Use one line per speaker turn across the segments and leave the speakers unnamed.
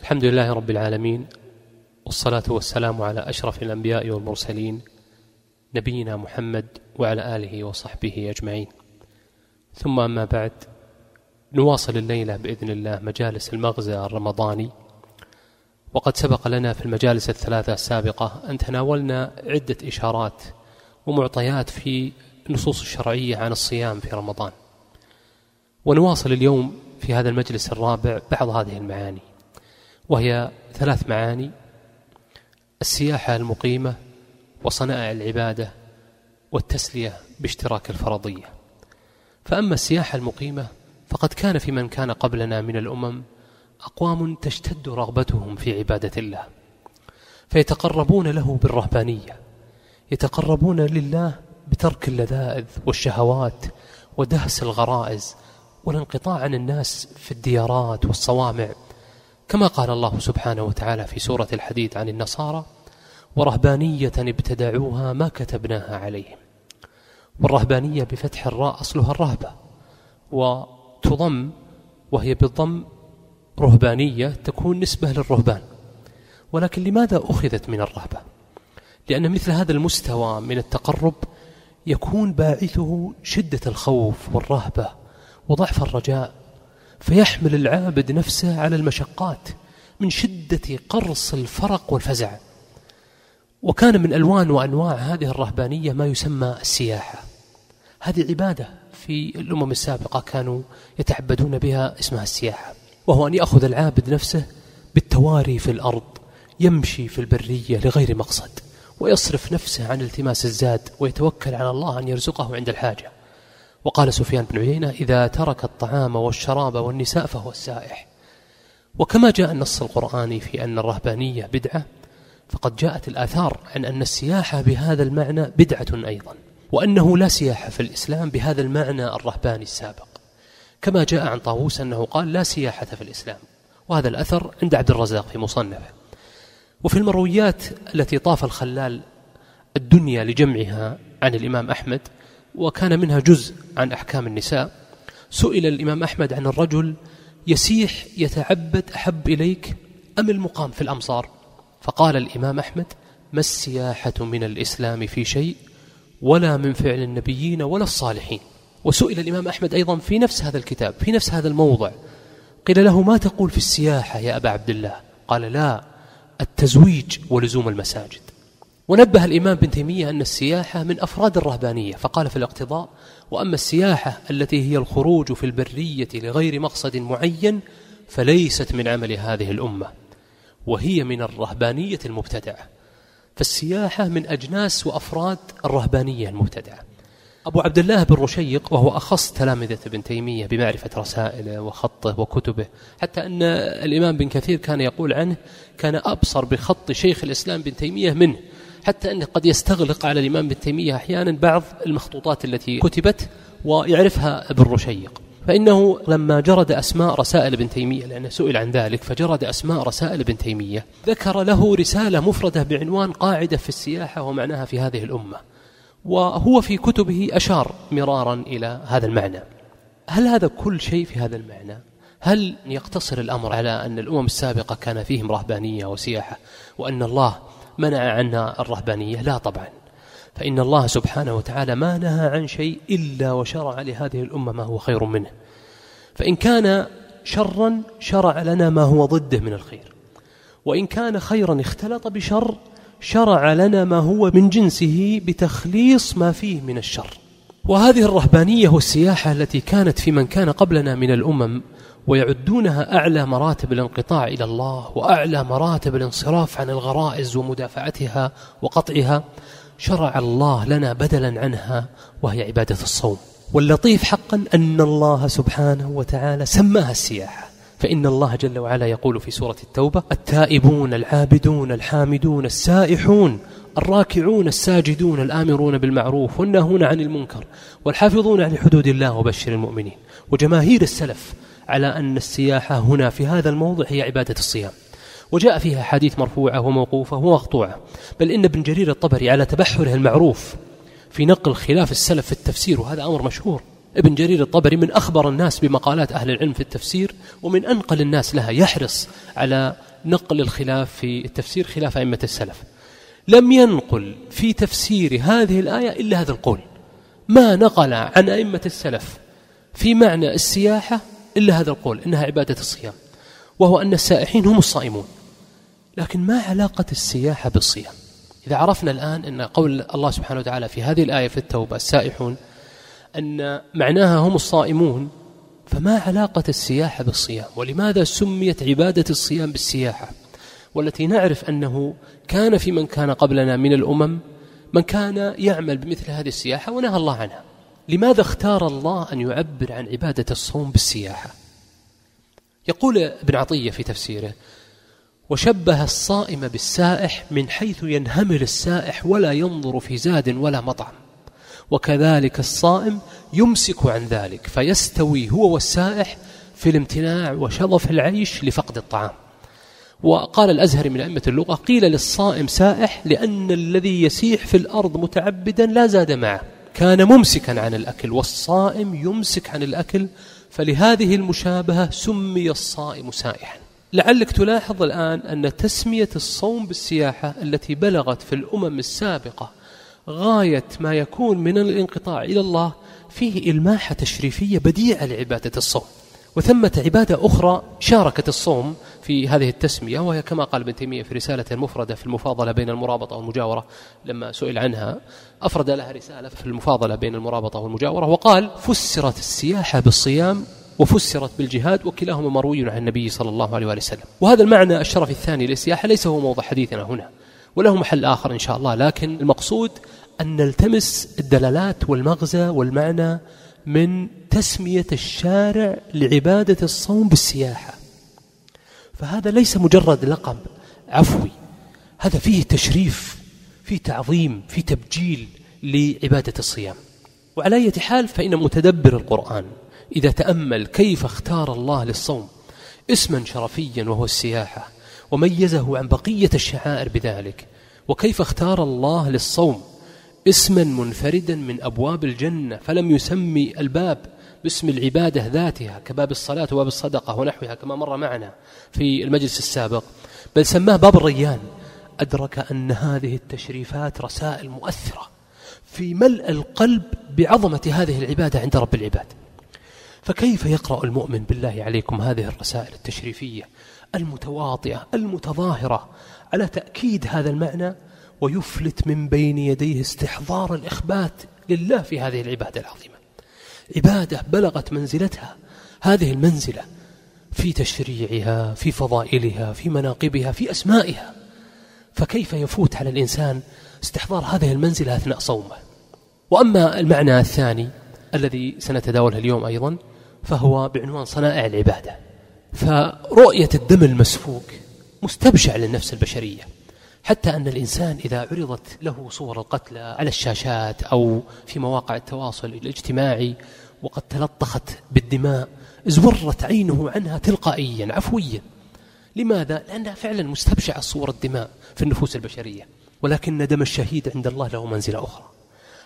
الحمد لله رب العالمين والصلاة والسلام على أشرف الأنبياء والمرسلين نبينا محمد وعلى آله وصحبه أجمعين. ثم أما بعد نواصل الليلة بإذن الله مجالس المغزى الرمضاني. وقد سبق لنا في المجالس الثلاثة السابقة أن تناولنا عدة إشارات ومعطيات في النصوص الشرعية عن الصيام في رمضان. ونواصل اليوم في هذا المجلس الرابع بعض هذه المعاني. وهي ثلاث معاني السياحة المقيمة وصنائع العبادة والتسلية باشتراك الفرضية. فأما السياحة المقيمة فقد كان في من كان قبلنا من الأمم أقوام تشتد رغبتهم في عبادة الله فيتقربون له بالرهبانية يتقربون لله بترك اللذائذ والشهوات ودهس الغرائز والانقطاع عن الناس في الديارات والصوامع. كما قال الله سبحانه وتعالى في سورة الحديث عن النصارى ورهبانية ابتدعوها ما كتبناها عليهم. والرهبانية بفتح الراء أصلها الرهبة وتضم وهي بالضم رهبانية تكون نسبة للرهبان. ولكن لماذا أخذت من الرهبة؟ لأن مثل هذا المستوى من التقرب يكون باعثه شدة الخوف والرهبة وضعف الرجاء فيحمل العابد نفسه على المشقات من شدة قرص الفرق والفزع. وكان من ألوان وأنواع هذه الرهبانية ما يسمى السياحة. هذه عبادة في الأمم السابقة كانوا يتعبدون بها اسمها السياحة. وهو أن يأخذ العابد نفسه بالتواري في الأرض يمشي في البرية لغير مقصد ويصرف نفسه عن التماس الزاد ويتوكل على الله أن يرزقه عند الحاجة. وقال سفيان بن عيينة إذا ترك الطعام والشراب والنساء فهو السائح. وكما جاء النص القرآني في أن الرهبانية بدعة فقد جاءت الآثار عن أن السياحة بهذا المعنى بدعة أيضا وأنه لا سياحة في الإسلام بهذا المعنى الرهباني السابق. كما جاء عن طاووس أنه قال لا سياحة في الإسلام وهذا الأثر عند عبد الرزاق في مصنفه. وفي المرويات التي طاف الخلال الدنيا لجمعها عن الإمام أحمد وكان منها جزء عن أحكام النساء. سئل الإمام أحمد عن الرجل يسيح يتعبد أحب إليك أم المقام في الأمصار؟ فقال الإمام أحمد ما السياحة من الإسلام في شيء ولا من فعل النبيين ولا الصالحين. وسئل الإمام أحمد أيضا في نفس هذا الكتاب في نفس هذا الموضع. قيل له ما تقول في السياحة يا أبا عبد الله؟ قال لا التزويج ولزوم المساجد. ونبه الإمام بن تيمية أن السياحة من أفراد الرهبانية فقال في الاقتضاء وأما السياحة التي هي الخروج في البرية لغير مقصد معين فليست من عمل هذه الأمة وهي من الرهبانية المبتدعة. فالسياحة من أجناس وأفراد الرهبانية المبتدعة. أبو عبد الله بن رشيق وهو أخص تلامذة ابن تيمية بمعرفة رسائله وخطه وكتبه حتى أن الإمام بن كثير كان يقول عنه كان أبصر بخط شيخ الإسلام بن تيمية منه حتى أنه قد يستغلق على الإمام بن تيمية أحيانا بعض المخطوطات التي كتبت ويعرفها ابن رشيق فإنه لما جرد أسماء رسائل ابن تيمية لأنه سئل عن ذلك فجرد أسماء رسائل ابن تيمية ذكر له رسالة مفردة بعنوان قاعدة في السياحة ومعناها في هذه الأمة. وهو في كتبه أشار مرارا إلى هذا المعنى. هل هذا كل شيء في هذا المعنى؟ هل يقتصر الأمر على أن الأمم السابقة كان فيهم رهبانية وسياحة وأن الله منع عنا الرهبانية. لا طبعا. فإن الله سبحانه وتعالى ما نهى عن شيء إلا وشرع لهذه الأمة ما هو خير منه. فإن كان شرا شرع لنا ما هو ضده من الخير. وإن كان خيرا اختلط بشر شرع لنا ما هو من جنسه بتخليص ما فيه من الشر. وهذه الرهبانية والسياحة التي كانت في من كان قبلنا من الأمم ويعدونها أعلى مراتب الانقطاع إلى الله وأعلى مراتب الانصراف عن الغرائز ومدافعتها وقطعها شرع الله لنا بدلا عنها وهي عبادة الصوم. واللطيف حقا أن الله سبحانه وتعالى سماها السياحة. فإن الله جل وعلا يقول في سورة التوبة التائبون العابدون الحامدون السائحون الراكعون الساجدون الآمرون بالمعروف والناهون عن المنكر والحافظون عن حدود الله وبشر المؤمنين. وجماهير السلف على أن السياحة هنا في هذا الموضع هي عبادة الصيام. وجاء فيها حديث مرفوعة وموقوفة ومقطوعة. بل إن ابن جرير الطبري على تبحره المعروف في نقل خلاف السلف في التفسير وهذا أمر مشهور. ابن جرير الطبري من أخبر الناس بمقالات أهل العلم في التفسير ومن أنقل الناس لها يحرص على نقل الخلاف في التفسير خلاف أئمة السلف. لم ينقل في تفسير هذه الآية إلا هذا القول. ما نقل عن أئمة السلف في معنى السياحة إلا هذا القول إنها عبادة الصيام وهو أن السائحين هم الصائمون. لكن ما علاقة السياحة بالصيام؟ إذا عرفنا الآن أن قول الله سبحانه وتعالى في هذه الآية في التوبة السائحون أن معناها هم الصائمون فما علاقة السياحة بالصيام؟ ولماذا سميت عبادة الصيام بالسياحة؟ والتي نعرف أنه كان في من كان قبلنا من الأمم من كان يعمل بمثل هذه السياحة ونهى الله عنها. لماذا اختار الله أن يعبر عن عبادة الصوم بالسياحة؟ يقول ابن عطية في تفسيره وشبه الصائم بالسائح من حيث ينهمل السائح ولا ينظر في زاد ولا مطعم وكذلك الصائم يمسك عن ذلك فيستوي هو والسائح في الامتناع وشظف العيش لفقد الطعام. وقال الأزهري من أئمة اللغة قيل للصائم سائح لأن الذي يسيح في الأرض متعبدا لا زاد معه كان ممسكا عن الأكل والصائم يمسك عن الأكل فلهذه المشابهة سمي الصائم سائحا. لعلك تلاحظ الآن أن تسمية الصوم بالسياحة التي بلغت في الأمم السابقة غاية ما يكون من الانقطاع إلى الله فيه إلماحة تشريفية بديعة لعبادة الصوم. وثمة عبادة أخرى شاركت الصوم في هذه التسمية وهي كما قال ابن تيمية في رسالة المفردة في المفاضلة بين المرابطة والمجاورة لما سئل عنها أفرد لها رسالة في المفاضلة بين المرابطة والمجاورة وقال فسرت السياحة بالصيام وفسرت بالجهاد وكلاهما مروي عن النبي صلى الله عليه وآله وسلم. وهذا المعنى الشرف الثاني للسياحة ليس هو موضع حديثنا هنا وله محل آخر إن شاء الله لكن المقصود أن نلتمس الدلالات والمغزى والمعنى من تسمية الشارع لعبادة الصوم بالسياحة. فهذا ليس مجرد لقب عفوي. هذا فيه تشريف فيه تعظيم فيه تبجيل لعبادة الصيام. وعلى أي حال فإن متدبر القرآن إذا تأمل كيف اختار الله للصوم اسما شرفيا وهو السياحة وميزه عن بقية الشعائر بذلك وكيف اختار الله للصوم اسما منفردا من أبواب الجنة فلم يسمي الباب باسم العبادة ذاتها كباب الصلاة وباب الصدقة ونحوها كما مر معنا في المجلس السابق. بل سماه باب الريان. أدرك أن هذه التشريفات رسائل مؤثرة في ملء القلب بعظمة هذه العبادة عند رب العباد. فكيف يقرأ المؤمن بالله عليكم هذه الرسائل التشريفية المتواطئة المتظاهرة على تأكيد هذا المعنى ويفلت من بين يديه استحضار الإخبات لله في هذه العبادة العظيمة؟ عبادة بلغت منزلتها. هذه المنزلة في تشريعها في فضائلها في مناقبها في أسمائها. فكيف يفوت على الإنسان استحضار هذه المنزلة أثناء صومه؟ وأما المعنى الثاني الذي سنتداوله اليوم أيضا فهو بعنوان صنائع العبادة. فرؤية الدم المسفوك مستبشع للنفس البشرية. حتى أن الإنسان إذا عرضت له صور القتلى على الشاشات أو في مواقع التواصل الاجتماعي وقد تلطخت بالدماء ازورت عينه عنها تلقائيا عفويا. لماذا؟ لأنها فعلا مستبشعة صور الدماء في النفوس البشرية. ولكن دم الشهيد عند الله له منزلة أخرى.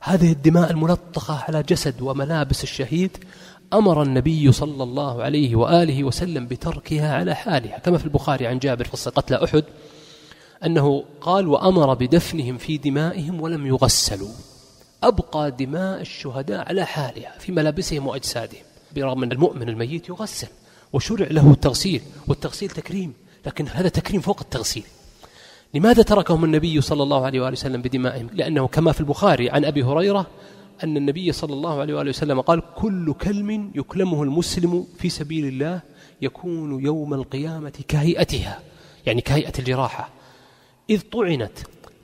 هذه الدماء الملطخة على جسد وملابس الشهيد أمر النبي صلى الله عليه وآله وسلم بتركها على حالها. كما في البخاري عن جابر قصة قتل أحد أنه قال وأمر بدفنهم في دمائهم ولم يغسلوا. أبقى دماء الشهداء على حالها في ملابسهم وأجسادهم. برغم أن المؤمن الميت يغسل وشرع له التغسيل والتغسيل تكريم لكن هذا تكريم فوق التغسيل. لماذا تركهم النبي صلى الله عليه وآله وسلم بدمائهم؟ لأنه كما في البخاري عن أبي هريرة أن النبي صلى الله عليه وآله وسلم قال كل كلم يكلمه المسلم في سبيل الله يكون يوم القيامة كهيئتها يعني كهيئة الجراحة. إذ طعنت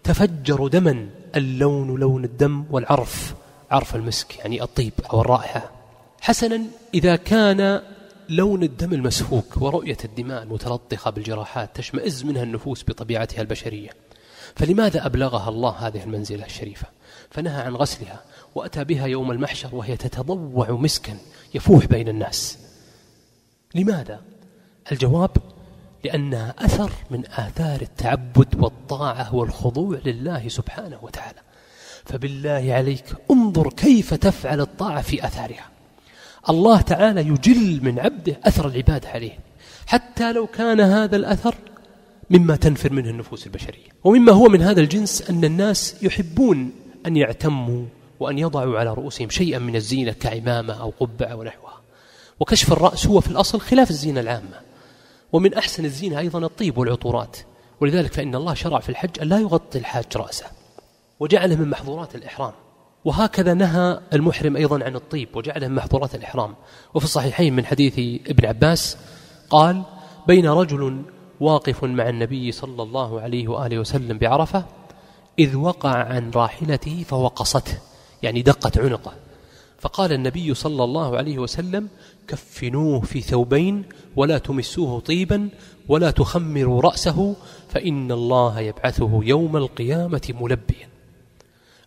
تفجر دما اللون لون الدم والعرف عرف المسك يعني الطيب أو الرائحة. حسنا إذا كان لون الدم المسفوك ورؤية الدماء المتلطخة بالجراحات تشمئز منها النفوس بطبيعتها البشرية. فلماذا أبلغها الله هذه المنزلة الشريفة؟ فنهى عن غسلها وأتى بها يوم المحشر وهي تتضوع مسكا يفوح بين الناس. لماذا؟ الجواب لأنها أثر من آثار التعبد والطاعة والخضوع لله سبحانه وتعالى. فبالله عليك انظر كيف تفعل الطاعة في أثارها. الله تعالى يجل من عبده أثر العبادة عليه. حتى لو كان هذا الأثر مما تنفر منه النفوس البشرية. ومما هو من هذا الجنس أن الناس يحبون أن يعتموا وأن يضعوا على رؤوسهم شيئا من الزينة كعمامة أو قبعة ونحوها وكشف الرأس هو في الأصل خلاف الزينة العامة. ومن أحسن الزينة أيضا الطيب والعطورات. ولذلك فإن الله شرع في الحج أن لا يغطي الحاج رأسه وجعله من محظورات الإحرام. وهكذا نهى المحرم أيضا عن الطيب وجعله من محظورات الإحرام. وفي الصحيحين من حديث ابن عباس قال بين رجل واقف مع النبي صلى الله عليه وآله وسلم بعرفة إذ وقع عن راحلته فوقصته. يعني دقت عنقه. فقال النبي صلى الله عليه وسلم كفنوه في ثوبين ولا تمسوه طيبا ولا تخمروا رأسه فإن الله يبعثه يوم القيامة ملبيا.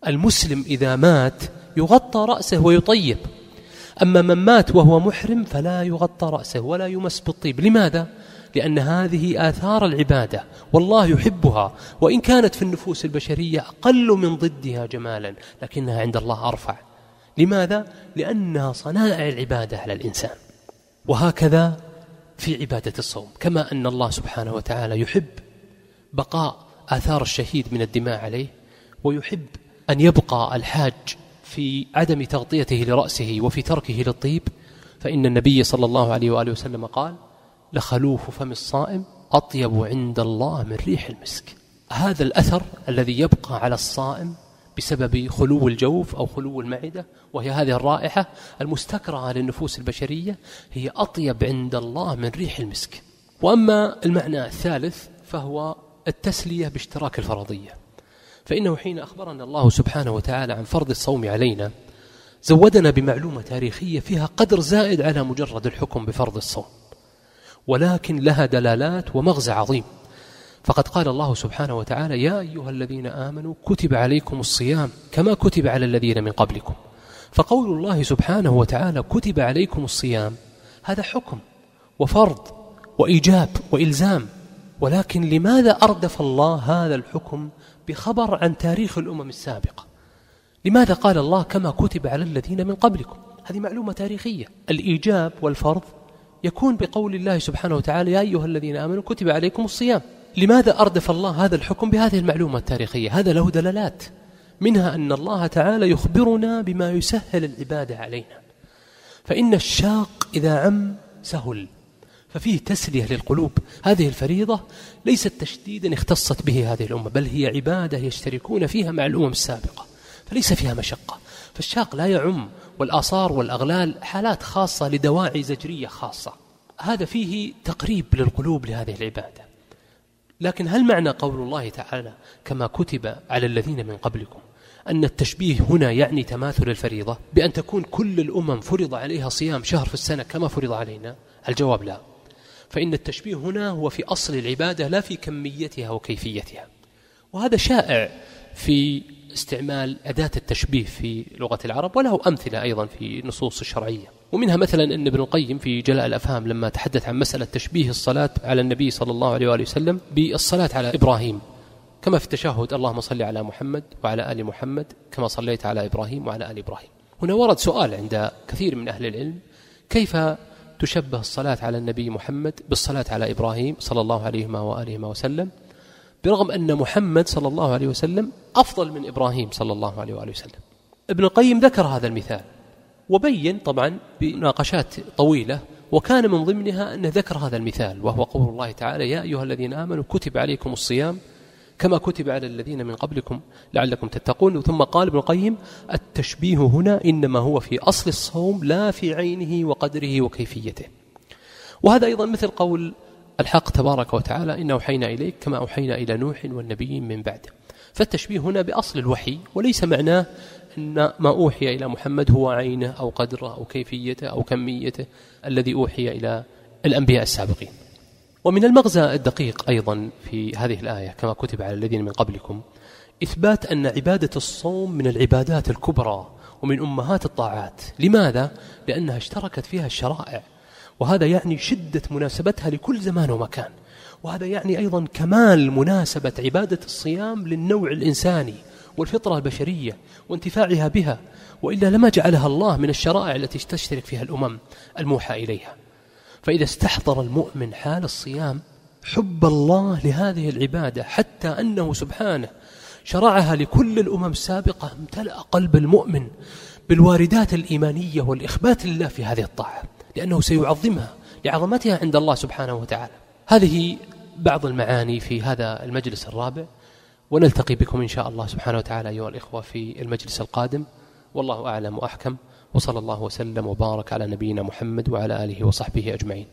المسلم إذا مات يغطى رأسه ويطيب أما من مات وهو محرم فلا يغطى رأسه ولا يمس بالطيب. لماذا؟ لأن هذه آثار العبادة والله يحبها وإن كانت في النفوس البشرية أقل من ضدها جمالا لكنها عند الله أرفع. لماذا؟ لأنها صنائع العبادة على الإنسان. وهكذا في عبادة الصوم كما أن الله سبحانه وتعالى يحب بقاء آثار الشهيد من الدماء عليه ويحب أن يبقى الحاج في عدم تغطيته لرأسه وفي تركه للطيب. فإن النبي صلى الله عليه وآله وسلم قال لخلوف فم الصائم أطيب عند الله من ريح المسك. هذا الأثر الذي يبقى على الصائم بسبب خلو الجوف أو خلو المعدة وهي هذه الرائحة المستكرهة للنفوس البشرية هي أطيب عند الله من ريح المسك. وأما المعنى الثالث فهو التسلية باشتراك الفرضية. فإنه حين أخبرنا الله سبحانه وتعالى عن فرض الصوم علينا زودنا بمعلومة تاريخية فيها قدر زائد على مجرد الحكم بفرض الصوم. ولكن لها دلالات ومغزى عظيم. فقد قال الله سبحانه وتعالى يا أيها الذين آمنوا كتب عليكم الصيام كما كتب على الذين من قبلكم. فقول الله سبحانه وتعالى كتب عليكم الصيام هذا حكم وفرض وإيجاب وإلزام ولكن لماذا أردف الله هذا الحكم بخبر عن تاريخ الأمم السابقة؟ لماذا قال الله كما كتب على الذين من قبلكم؟ هذه معلومة تاريخية. الإيجاب والفرض يكون بقول الله سبحانه وتعالى يا أيها الذين آمنوا كتب عليكم الصيام. لماذا أردف الله هذا الحكم بهذه المعلومة التاريخية؟ هذا له دلالات. منها أن الله تعالى يخبرنا بما يسهل العبادة علينا. فإن الشاق إذا عم سهل. ففيه تسلية للقلوب. هذه الفريضة ليست تشديدا اختصت به هذه الأمة بل هي عبادة يشتركون فيها مع الأمم السابقة فليس فيها مشقة. فالشاق لا يعم والآثار والأغلال حالات خاصة لدواعي زجرية خاصة. هذا فيه تقريب للقلوب لهذه العبادة. لكن هل معنى قول الله تعالى كما كتب على الذين من قبلكم أن التشبيه هنا يعني تماثل الفريضة؟ بأن تكون كل الأمم فرض عليها صيام شهر في السنة كما فرض علينا؟ الجواب لا. فإن التشبيه هنا هو في أصل العبادة لا في كميتها وكيفيتها. وهذا شائع في استعمال أداة التشبيه في لغة العرب وله أمثلة أيضا في النصوص الشرعية ومنها مثلا أن ابن القيم في جلاء الأفهام لما تحدث عن مسألة تشبيه الصلاة على النبي صلى الله عليه وآله وسلم بالصلاة على إبراهيم. كما في التشهد اللهم صل على محمد وعلى آل محمد كما صليت على إبراهيم وعلى آل إبراهيم. هنا ورد سؤال عند كثير من أهل العلم كيف تشبه الصلاة على النبي محمد بالصلاة عليه إبراهيم صلى الله عليه وآله وسلم؟ برغم أن محمد صلى الله عليه وسلم أفضل من إبراهيم صلى الله عليه وآله وسلم. ابن القيم ذكر هذا المثال. وبين طبعا بناقشات طويلة وكان من ضمنها أنه ذكر هذا المثال وهو قول الله تعالى يا أيها الذين آمنوا كتب عليكم الصيام كما كتب على الذين من قبلكم لعلكم تتقون. ثم قال ابن القيم التشبيه هنا إنما هو في أصل الصوم لا في عينه وقدره وكيفيته. وهذا أيضا مثل قول الحق تبارك وتعالى إن أوحينا إليك كما أوحينا إلى نوح والنبيين من بعده فالتشبيه هنا بأصل الوحي وليس معناه أن ما أوحي إلى محمد هو عينه أو قدره أو كيفيته أو كميته الذي أوحي إلى الأنبياء السابقين. ومن المغزى الدقيق أيضا في هذه الآية كما كتب على الذين من قبلكم إثبات أن عبادة الصوم من العبادات الكبرى ومن أمهات الطاعات. لماذا؟ لأنها اشتركت فيها الشرائع. وهذا يعني شدة مناسبتها لكل زمان ومكان. وهذا يعني أيضا كمال مناسبة عبادة الصيام للنوع الإنساني. والفطرة البشرية وانتفاعها بها وإلا لما جعلها الله من الشرائع التي تشترك فيها الأمم الموحى إليها. فإذا استحضر المؤمن حال الصيام حب الله لهذه العبادة حتى أنه سبحانه شرعها لكل الأمم السابقة امتلأ قلب المؤمن بالواردات الإيمانية والإخبات لله في هذه الطاعة لأنه سيعظمها لعظمتها عند الله سبحانه وتعالى. هذه بعض المعاني في هذا المجلس الرابع. ونلتقي بكم إن شاء الله سبحانه وتعالى أيها الإخوة في المجلس القادم. والله أعلم وأحكم. وصلى الله وسلم وبارك على نبينا محمد وعلى آله وصحبه أجمعين.